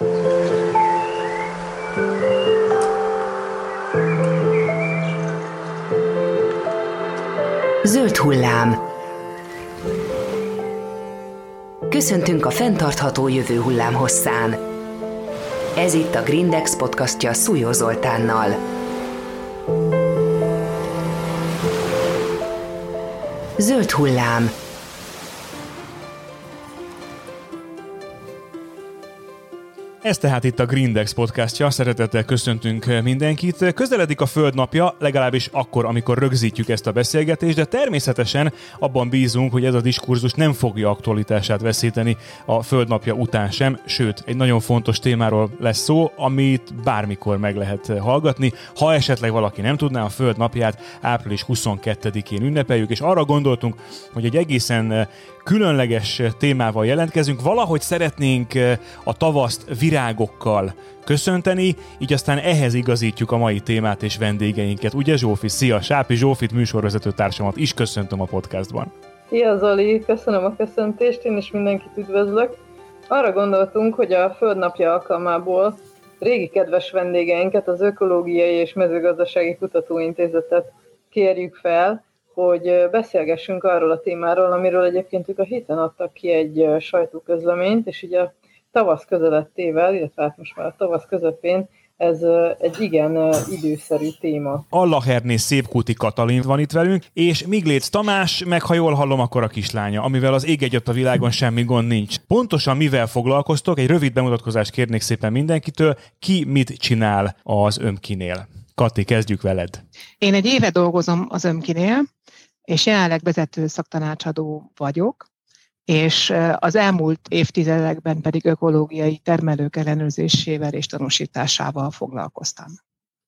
Zöld hullám. Köszöntünk a fenntartható jövő hullám hosszán. Ez itt a Grindex podcastja Szújó Zoltánnal. Zöld hullám. Ez tehát itt a Grindex podcastja, szeretettel köszöntünk mindenkit. Közeledik a Földnapja, legalábbis akkor, amikor rögzítjük ezt a beszélgetést, de természetesen abban bízunk, hogy ez a diskurzus nem fogja aktualitását veszíteni a Földnapja után sem, sőt, egy nagyon fontos témáról lesz szó, amit bármikor meg lehet hallgatni. Ha esetleg valaki nem tudná, a Földnapját április 22-én ünnepeljük, és arra gondoltunk, hogy egy egészen különleges témával jelentkezünk. Valahogy szeretnénk eh, a tavaszt virágokkal köszönteni, így aztán ehhez igazítjuk a mai témát és vendégeinket. Ugye Zsófi? Szia! Sápi Zsófit műsorvezető társamat is köszöntöm a podcastban. Szia Zoli, köszönöm a köszöntést, én is mindenkit üdvözlök. Arra gondoltunk, hogy a Földnapja alkalmából régi kedves vendégeinket, az Ökológiai és Mezőgazdasági Kutatóintézetet kérjük fel, hogy beszélgessünk arról a témáról, amiről egyébként ők a héten adtak ki egy sajtóközleményt, és ugye a tavasz közelettével, illetve hát most már a tavasz közepén ez egy igen időszerű téma. Allaherné Szépkúti Katalin van itt velünk, és Migléc Tamás, meg ha jól hallom, akkor a kislánya, amivel az ég egyet a világon semmi gond nincs. Pontosan mivel foglalkoztok? Egy rövid bemutatkozást kérnék szépen mindenkitől. Ki mit csinál az ömkinél? Kati, kezdjük veled. Én egy éve dolgozom az ömkinél, és jelenleg vezető szaktanácsadó vagyok, és az elmúlt évtizedekben pedig ökológiai termelők ellenőrzésével és tanúsításával foglalkoztam.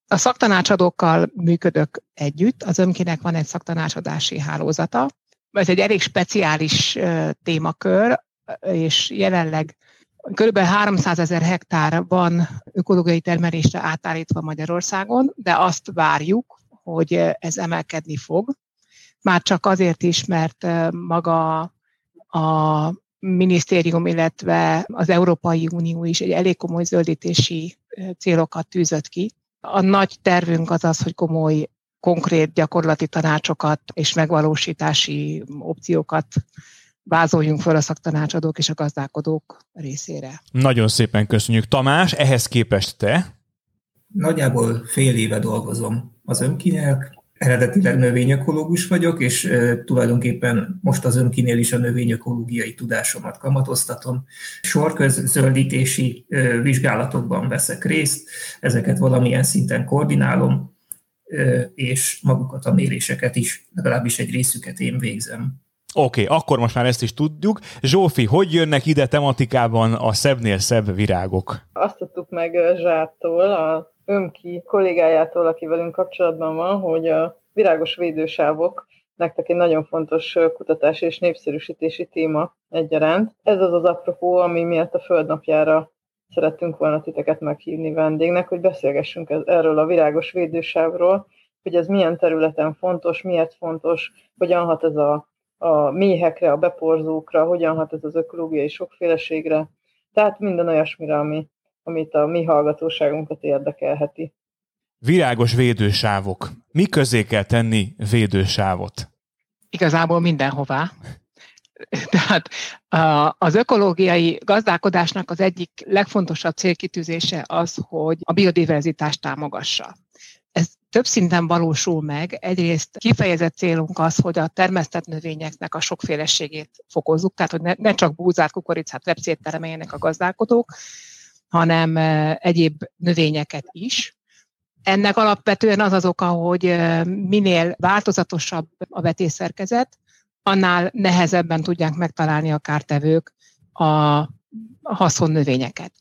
A szaktanácsadókkal működök együtt, az önkinek van egy szaktanácsadási hálózata. Ez egy elég speciális témakör, és jelenleg kb. 300 ezer hektár van ökológiai termelésre átállítva Magyarországon, de azt várjuk, hogy ez emelkedni fog, már csak azért is, mert maga a minisztérium, illetve az Európai Unió is egy elég komoly zöldítési célokat tűzött ki. A nagy tervünk az az, hogy komoly, konkrét gyakorlati tanácsokat és megvalósítási opciókat vázoljunk föl a szaktanácsadók és a gazdálkodók részére. Nagyon szépen köszönjük. Tamás, ehhez képest te? Nagyjából fél éve dolgozom az önkinek, eredetileg növényökológus vagyok, és e, tulajdonképpen most az önkinél is a növényökológiai tudásomat kamatoztatom. Sorközöldítési e, vizsgálatokban veszek részt, ezeket valamilyen szinten koordinálom, e, és magukat a méréseket is, legalábbis egy részüket én végzem. Oké, okay, akkor most már ezt is tudjuk. Zsófi, hogy jönnek ide tematikában a szebbnél szebb virágok? Azt tudtuk meg Zsától, a Ömki kollégájától, aki velünk kapcsolatban van, hogy a virágos védősávok nektek egy nagyon fontos kutatási és népszerűsítési téma egyaránt. Ez az az apropó, ami miatt a Földnapjára szerettünk volna titeket meghívni vendégnek, hogy beszélgessünk erről a virágos védősávról, hogy ez milyen területen fontos, miért fontos, hogyan hat ez a, a méhekre, a beporzókra, hogyan hat ez az ökológiai sokféleségre, tehát minden olyasmire, ami amit a mi hallgatóságunkat érdekelheti. Virágos védősávok. Mi közé kell tenni védősávot? Igazából mindenhová. Tehát az ökológiai gazdálkodásnak az egyik legfontosabb célkitűzése az, hogy a biodiverzitást támogassa. Több szinten valósul meg. Egyrészt kifejezett célunk az, hogy a termesztett növényeknek a sokféleségét fokozzuk, tehát hogy ne, ne csak búzát, kukoricát, lepcét termeljenek a gazdálkodók, hanem egyéb növényeket is. Ennek alapvetően az az oka, hogy minél változatosabb a vetésszerkezet, annál nehezebben tudják megtalálni a kártevők a haszonnövényeket.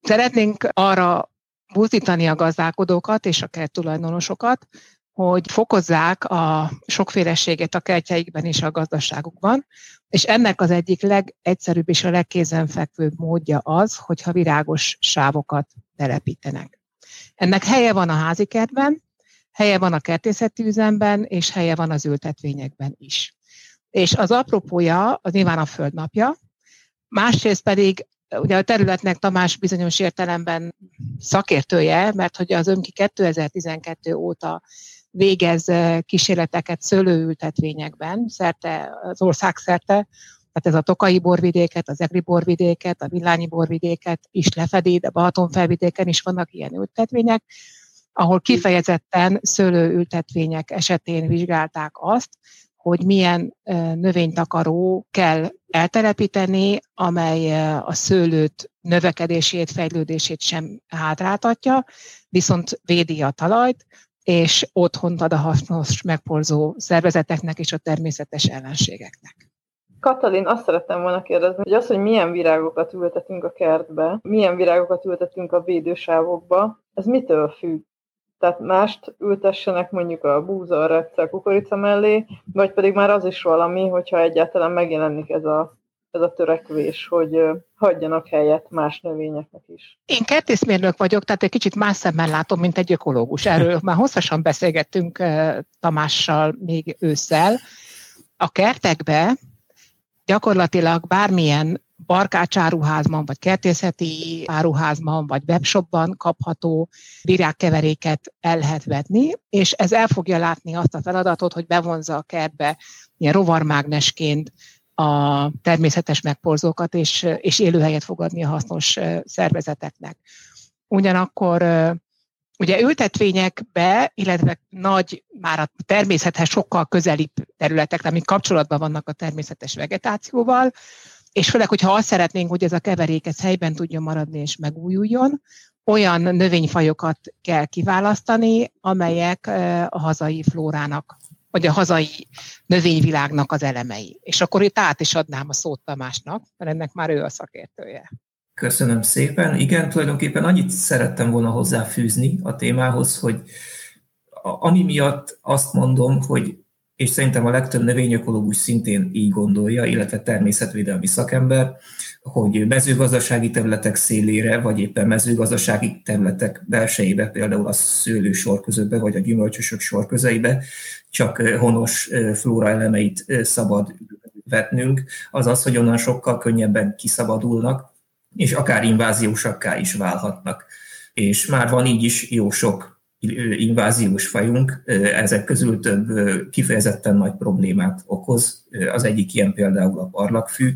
Szeretnénk arra buzdítani a gazdálkodókat és a kerttulajdonosokat, hogy fokozzák a sokféleséget a kertjeikben és a gazdaságukban, és ennek az egyik legegyszerűbb és a legkézenfekvőbb módja az, hogyha virágos sávokat telepítenek. Ennek helye van a házi kertben, helye van a kertészeti üzemben, és helye van az ültetvényekben is. És az apropója az nyilván a földnapja, másrészt pedig Ugye a területnek Tamás bizonyos értelemben szakértője, mert hogy az önki 2012 óta végez kísérleteket szőlőültetvényekben, szerte, az ország szerte, tehát ez a Tokai borvidéket, az Egri borvidéket, a Villányi borvidéket is lefedi, de Balaton felvidéken is vannak ilyen ültetvények, ahol kifejezetten szőlőültetvények esetén vizsgálták azt, hogy milyen növénytakaró kell eltelepíteni, amely a szőlőt növekedését, fejlődését sem hátráltatja, viszont védi a talajt, és otthont ad a hasznos megporzó szervezeteknek és a természetes ellenségeknek. Katalin, azt szerettem volna kérdezni, hogy az, hogy milyen virágokat ültetünk a kertbe, milyen virágokat ültetünk a védősávokba, ez mitől függ? Tehát mást ültessenek mondjuk a búza, a repce, a kukorica mellé, vagy pedig már az is valami, hogyha egyáltalán megjelenik ez a, ez a törekvés, hogy hagyjanak helyet más növényeknek is. Én kertészmérnök vagyok, tehát egy kicsit más szemmel látom, mint egy ökológus. Erről már hosszasan beszélgettünk Tamással még ősszel. A kertekbe gyakorlatilag bármilyen barkácsáruházban, vagy kertészeti áruházban, vagy webshopban kapható virágkeveréket el lehet vetni, és ez el fogja látni azt a feladatot, hogy bevonza a kertbe ilyen rovarmágnesként a természetes megporzókat, és, és élőhelyet fogadni a hasznos szervezeteknek. Ugyanakkor Ugye ültetvényekbe, illetve nagy, már a természethez sokkal közelibb területekre, amik kapcsolatban vannak a természetes vegetációval, és főleg, hogyha azt szeretnénk, hogy ez a keverék ez helyben tudjon maradni és megújuljon, olyan növényfajokat kell kiválasztani, amelyek a hazai flórának, vagy a hazai növényvilágnak az elemei. És akkor itt át is adnám a szót Tamásnak, mert ennek már ő a szakértője. Köszönöm szépen. Igen, tulajdonképpen annyit szerettem volna hozzáfűzni a témához, hogy ami miatt azt mondom, hogy és szerintem a legtöbb növényökológus szintén így gondolja, illetve természetvédelmi szakember, hogy mezőgazdasági területek szélére, vagy éppen mezőgazdasági területek belsejébe, például a szőlő sorközöbe, vagy a gyümölcsösök sorközeibe csak honos flóra elemeit szabad vetnünk, az az, hogy onnan sokkal könnyebben kiszabadulnak, és akár inváziósakká is válhatnak. És már van így is jó sok inváziós fajunk, ezek közül több kifejezetten nagy problémát okoz. Az egyik ilyen például a parlagfű,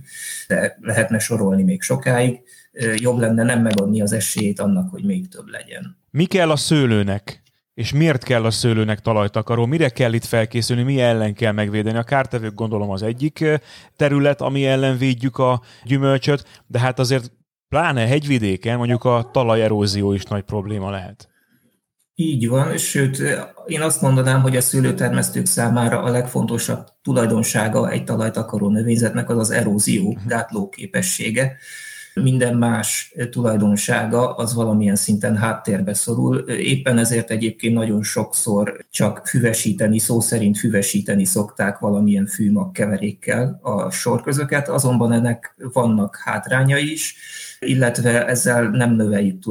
de lehetne sorolni még sokáig. Jobb lenne nem megadni az esélyét annak, hogy még több legyen. Mi kell a szőlőnek? És miért kell a szőlőnek talajtakaró? Mire kell itt felkészülni? Mi ellen kell megvédeni? A kártevők gondolom az egyik terület, ami ellen védjük a gyümölcsöt, de hát azért pláne hegyvidéken mondjuk a talajerózió is nagy probléma lehet. Így van, sőt, én azt mondanám, hogy a szőlőtermesztők számára a legfontosabb tulajdonsága egy talajtakaró növényzetnek az az erózió mhm. gátló képessége. Minden más tulajdonsága az valamilyen szinten háttérbe szorul. Éppen ezért egyébként nagyon sokszor csak füvesíteni, szó szerint füvesíteni szokták valamilyen fűmag keverékkel a sorközöket, azonban ennek vannak hátrányai is illetve ezzel nem növeljük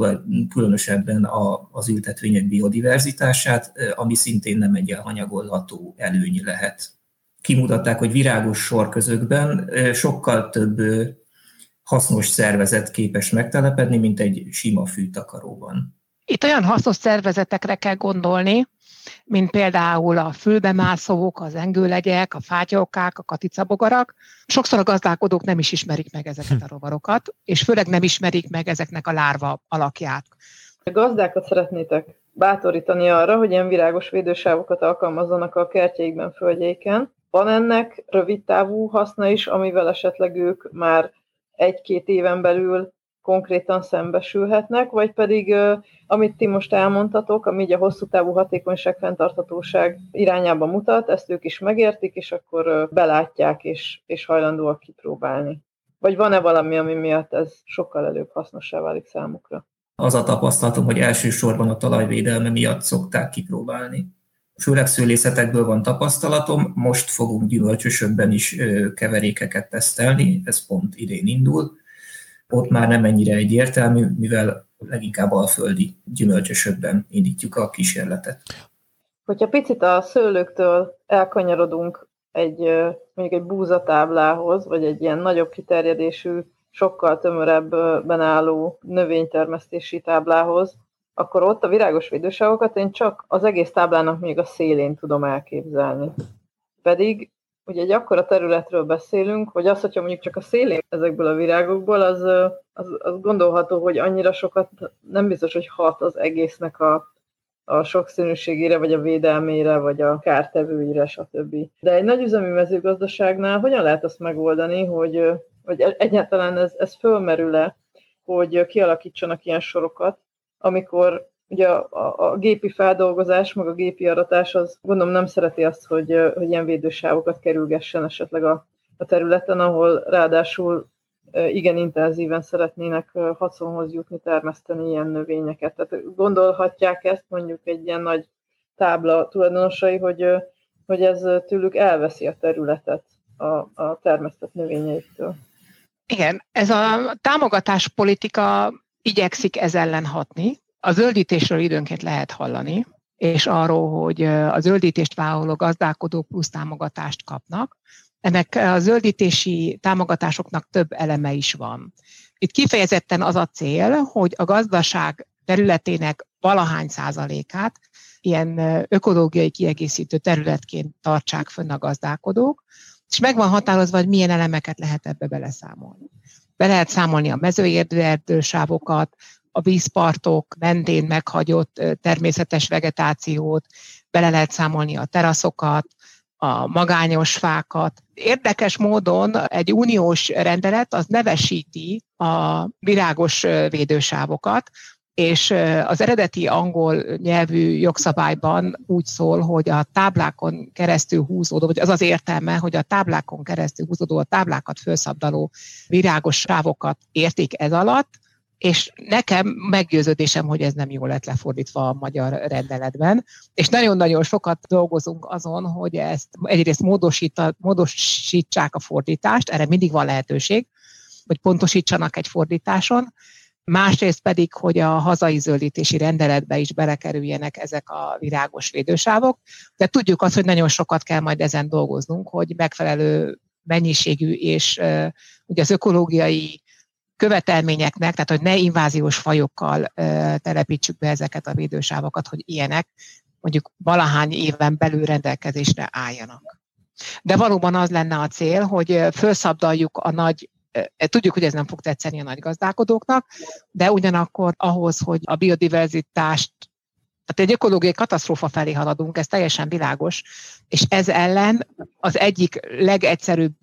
különösebben az ültetvények biodiverzitását, ami szintén nem egy elhanyagolható előny lehet. Kimutatták, hogy virágos sorközökben sokkal több hasznos szervezet képes megtelepedni, mint egy sima fűtakaróban. Itt olyan hasznos szervezetekre kell gondolni, mint például a fülbemászók, az engőlegyek, a fátyolkák, a katicabogarak. Sokszor a gazdálkodók nem is ismerik meg ezeket a rovarokat, és főleg nem ismerik meg ezeknek a lárva alakját. A gazdákat szeretnétek bátorítani arra, hogy ilyen virágos védősávokat alkalmazzanak a kertjeikben, földjeiken. Van ennek rövid távú haszna is, amivel esetleg ők már egy-két éven belül konkrétan szembesülhetnek, vagy pedig, amit ti most elmondtatok, ami így a hosszú távú hatékonyság, fenntarthatóság irányába mutat, ezt ők is megértik, és akkor belátják, és, és hajlandóak kipróbálni. Vagy van-e valami, ami miatt ez sokkal előbb hasznossá válik számukra? Az a tapasztalatom, hogy elsősorban a talajvédelme miatt szokták kipróbálni. Főleg szőlészetekből van tapasztalatom, most fogunk gyümölcsösökben is keverékeket tesztelni, ez pont idén indul, ott már nem ennyire egyértelmű, mivel leginkább alföldi gyümölcsösökben indítjuk a kísérletet. Hogyha picit a szőlőktől elkanyarodunk egy mondjuk egy búzatáblához, vagy egy ilyen nagyobb kiterjedésű sokkal tömörebben álló növénytermesztési táblához, akkor ott a virágos védőságokat én csak az egész táblának még a szélén tudom elképzelni. Pedig ugye egy akkora területről beszélünk, hogy az, hogyha mondjuk csak a szélén ezekből a virágokból, az, az, az gondolható, hogy annyira sokat nem biztos, hogy hat az egésznek a, a sokszínűségére, vagy a védelmére, vagy a kártevőire, stb. De egy nagy üzemi mezőgazdaságnál hogyan lehet azt megoldani, hogy, hogy egyáltalán ez, ez fölmerül-e, hogy kialakítsanak ilyen sorokat, amikor ugye a, a, gépi feldolgozás, meg a gépi aratás, az gondolom nem szereti azt, hogy, hogy ilyen védősávokat kerülgessen esetleg a, a területen, ahol ráadásul igen intenzíven szeretnének haszonhoz jutni, termeszteni ilyen növényeket. Tehát gondolhatják ezt mondjuk egy ilyen nagy tábla tulajdonosai, hogy, hogy ez tőlük elveszi a területet a, a termesztett növényeiktől. Igen, ez a támogatás politika igyekszik ez ellen hatni. A zöldítésről időnként lehet hallani, és arról, hogy a zöldítést vállaló gazdálkodók plusz támogatást kapnak. Ennek a zöldítési támogatásoknak több eleme is van. Itt kifejezetten az a cél, hogy a gazdaság területének valahány százalékát ilyen ökológiai kiegészítő területként tartsák fönn a gazdálkodók, és meg van határozva, hogy milyen elemeket lehet ebbe beleszámolni. Be lehet számolni a mezőerdősávokat, a vízpartok mentén meghagyott természetes vegetációt, bele lehet számolni a teraszokat, a magányos fákat. Érdekes módon egy uniós rendelet az nevesíti a virágos védősávokat, és az eredeti angol nyelvű jogszabályban úgy szól, hogy a táblákon keresztül húzódó, vagy az az értelme, hogy a táblákon keresztül húzódó, a táblákat felszabdaló virágos sávokat értik ez alatt, és nekem meggyőződésem, hogy ez nem jól lett lefordítva a magyar rendeletben, és nagyon-nagyon sokat dolgozunk azon, hogy ezt egyrészt módosítsák a fordítást, erre mindig van lehetőség, hogy pontosítsanak egy fordításon, másrészt pedig, hogy a hazai zöldítési rendeletbe is belekerüljenek ezek a virágos védősávok, de tudjuk azt, hogy nagyon sokat kell majd ezen dolgoznunk, hogy megfelelő mennyiségű és ugye az ökológiai követelményeknek, tehát hogy ne inváziós fajokkal uh, telepítsük be ezeket a védősávokat, hogy ilyenek mondjuk valahány éven belül rendelkezésre álljanak. De valóban az lenne a cél, hogy felszabdaljuk a nagy Tudjuk, hogy ez nem fog tetszeni a nagy gazdálkodóknak, de ugyanakkor ahhoz, hogy a biodiverzitást tehát egy ökológiai katasztrófa felé haladunk, ez teljesen világos, és ez ellen az egyik legegyszerűbb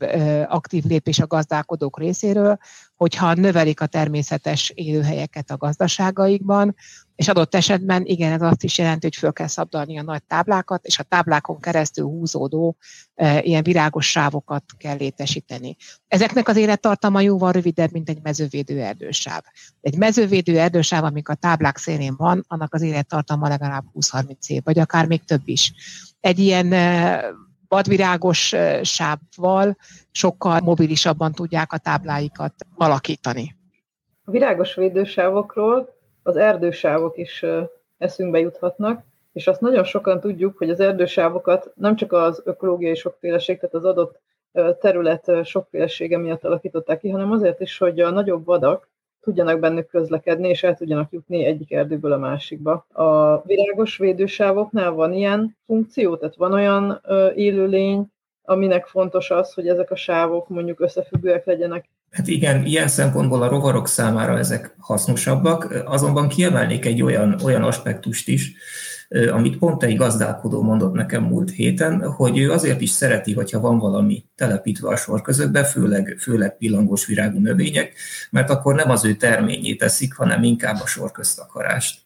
aktív lépés a gazdálkodók részéről, hogyha növelik a természetes élőhelyeket a gazdaságaikban, és adott esetben igen, ez azt is jelenti, hogy föl kell szabdalni a nagy táblákat, és a táblákon keresztül húzódó e, ilyen virágos sávokat kell létesíteni. Ezeknek az élettartama jóval rövidebb, mint egy mezővédő erdősáv. Egy mezővédő erdősáv, amik a táblák szélén van, annak az élettartama legalább 20-30 év, vagy akár még több is. Egy ilyen e, vadvirágos sávval sokkal mobilisabban tudják a tábláikat alakítani. A virágos védősávokról az erdősávok is eszünkbe juthatnak, és azt nagyon sokan tudjuk, hogy az erdősávokat nem csak az ökológiai sokféleség, tehát az adott terület sokfélesége miatt alakították ki, hanem azért is, hogy a nagyobb vadak tudjanak bennük közlekedni, és el tudjanak jutni egyik erdőből a másikba. A virágos védősávoknál van ilyen funkció, tehát van olyan élőlény, aminek fontos az, hogy ezek a sávok mondjuk összefüggőek legyenek. Hát igen, ilyen szempontból a rovarok számára ezek hasznosabbak, azonban kiemelnék egy olyan, olyan aspektust is, amit pont egy gazdálkodó mondott nekem múlt héten, hogy ő azért is szereti, hogyha van valami telepítve a sor közöttbe, főleg, főleg pillangós virágú növények, mert akkor nem az ő terményét teszik, hanem inkább a sor köztakarást.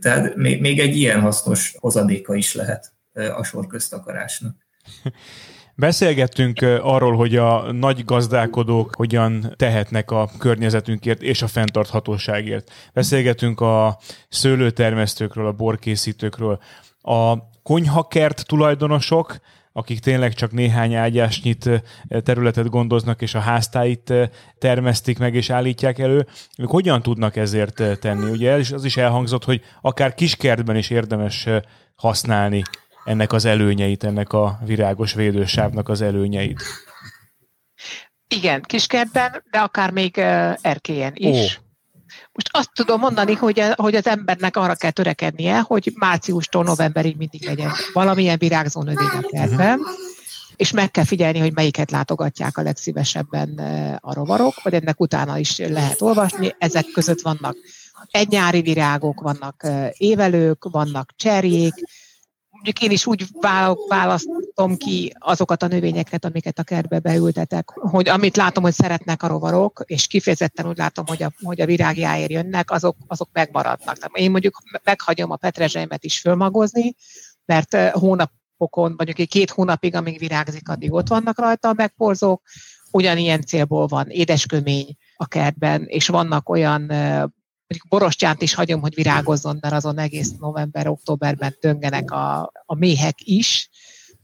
Tehát még, még egy ilyen hasznos hozadéka is lehet a sor köztakarásnak. Beszélgettünk arról, hogy a nagy gazdálkodók hogyan tehetnek a környezetünkért és a fenntarthatóságért. Beszélgetünk a szőlőtermesztőkről, a borkészítőkről. A konyhakert tulajdonosok, akik tényleg csak néhány ágyásnyit területet gondoznak, és a háztáit termesztik meg és állítják elő, ők hogyan tudnak ezért tenni? Ugye az is elhangzott, hogy akár kiskertben is érdemes használni ennek az előnyeit, ennek a virágos védősávnak az előnyeit? Igen, kiskertben, de akár még erkélyen is. Ó. Most azt tudom mondani, hogy, hogy az embernek arra kell törekednie, hogy márciustól novemberig mindig legyen valamilyen virágzó növény a kertben, és meg kell figyelni, hogy melyiket látogatják a legszívesebben a rovarok, vagy ennek utána is lehet olvasni. Ezek között vannak egynyári virágok, vannak évelők, vannak cserjék, mondjuk én is úgy választom ki azokat a növényeket, amiket a kertbe beültetek, hogy amit látom, hogy szeretnek a rovarok, és kifejezetten úgy látom, hogy a, hogy a virágjáért jönnek, azok, azok megmaradnak. Tehát én mondjuk meghagyom a petrezselymet is fölmagozni, mert hónapokon, mondjuk két hónapig, amíg virágzik, addig ott vannak rajta a megporzók, ugyanilyen célból van édeskömény a kertben, és vannak olyan mondjuk borostyánt is hagyom, hogy virágozzon, mert azon egész november-októberben döngenek a, a méhek is,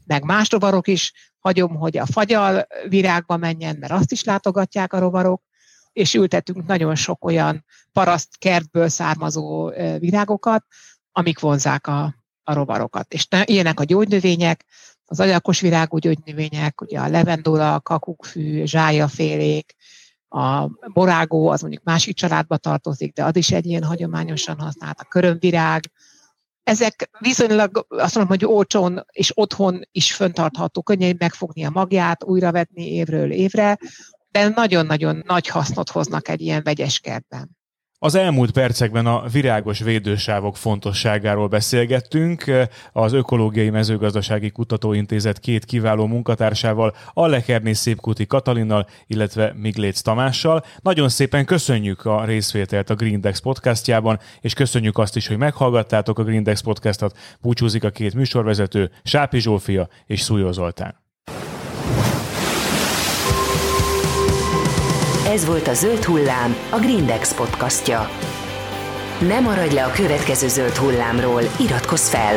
meg más rovarok is, hagyom, hogy a fagyal virágba menjen, mert azt is látogatják a rovarok, és ültetünk nagyon sok olyan paraszt kertből származó virágokat, amik vonzák a, a rovarokat. És ilyenek a gyógynövények, az agyakos virágú gyógynövények, ugye a levendula, a kakukkfű, zsájafélék, a borágó az mondjuk másik családba tartozik, de az is egy ilyen hagyományosan használt, a körömvirág. Ezek viszonylag azt mondom, hogy olcsón és otthon is föntartható, könnyen megfogni a magját, újravetni évről évre, de nagyon-nagyon nagy hasznot hoznak egy ilyen vegyes kertben. Az elmúlt percekben a virágos védősávok fontosságáról beszélgettünk. Az Ökológiai Mezőgazdasági Kutatóintézet két kiváló munkatársával, Allekerné Szépkuti Katalinnal, illetve Migléc Tamással. Nagyon szépen köszönjük a részvételt a Greendex podcastjában, és köszönjük azt is, hogy meghallgattátok a Greendex podcastot. Búcsúzik a két műsorvezető, Sápi Zsófia és Szújó Zoltán. Ez volt a Zöld Hullám, a Grindex podcastja. Ne maradj le a következő Zöld Hullámról, iratkozz fel!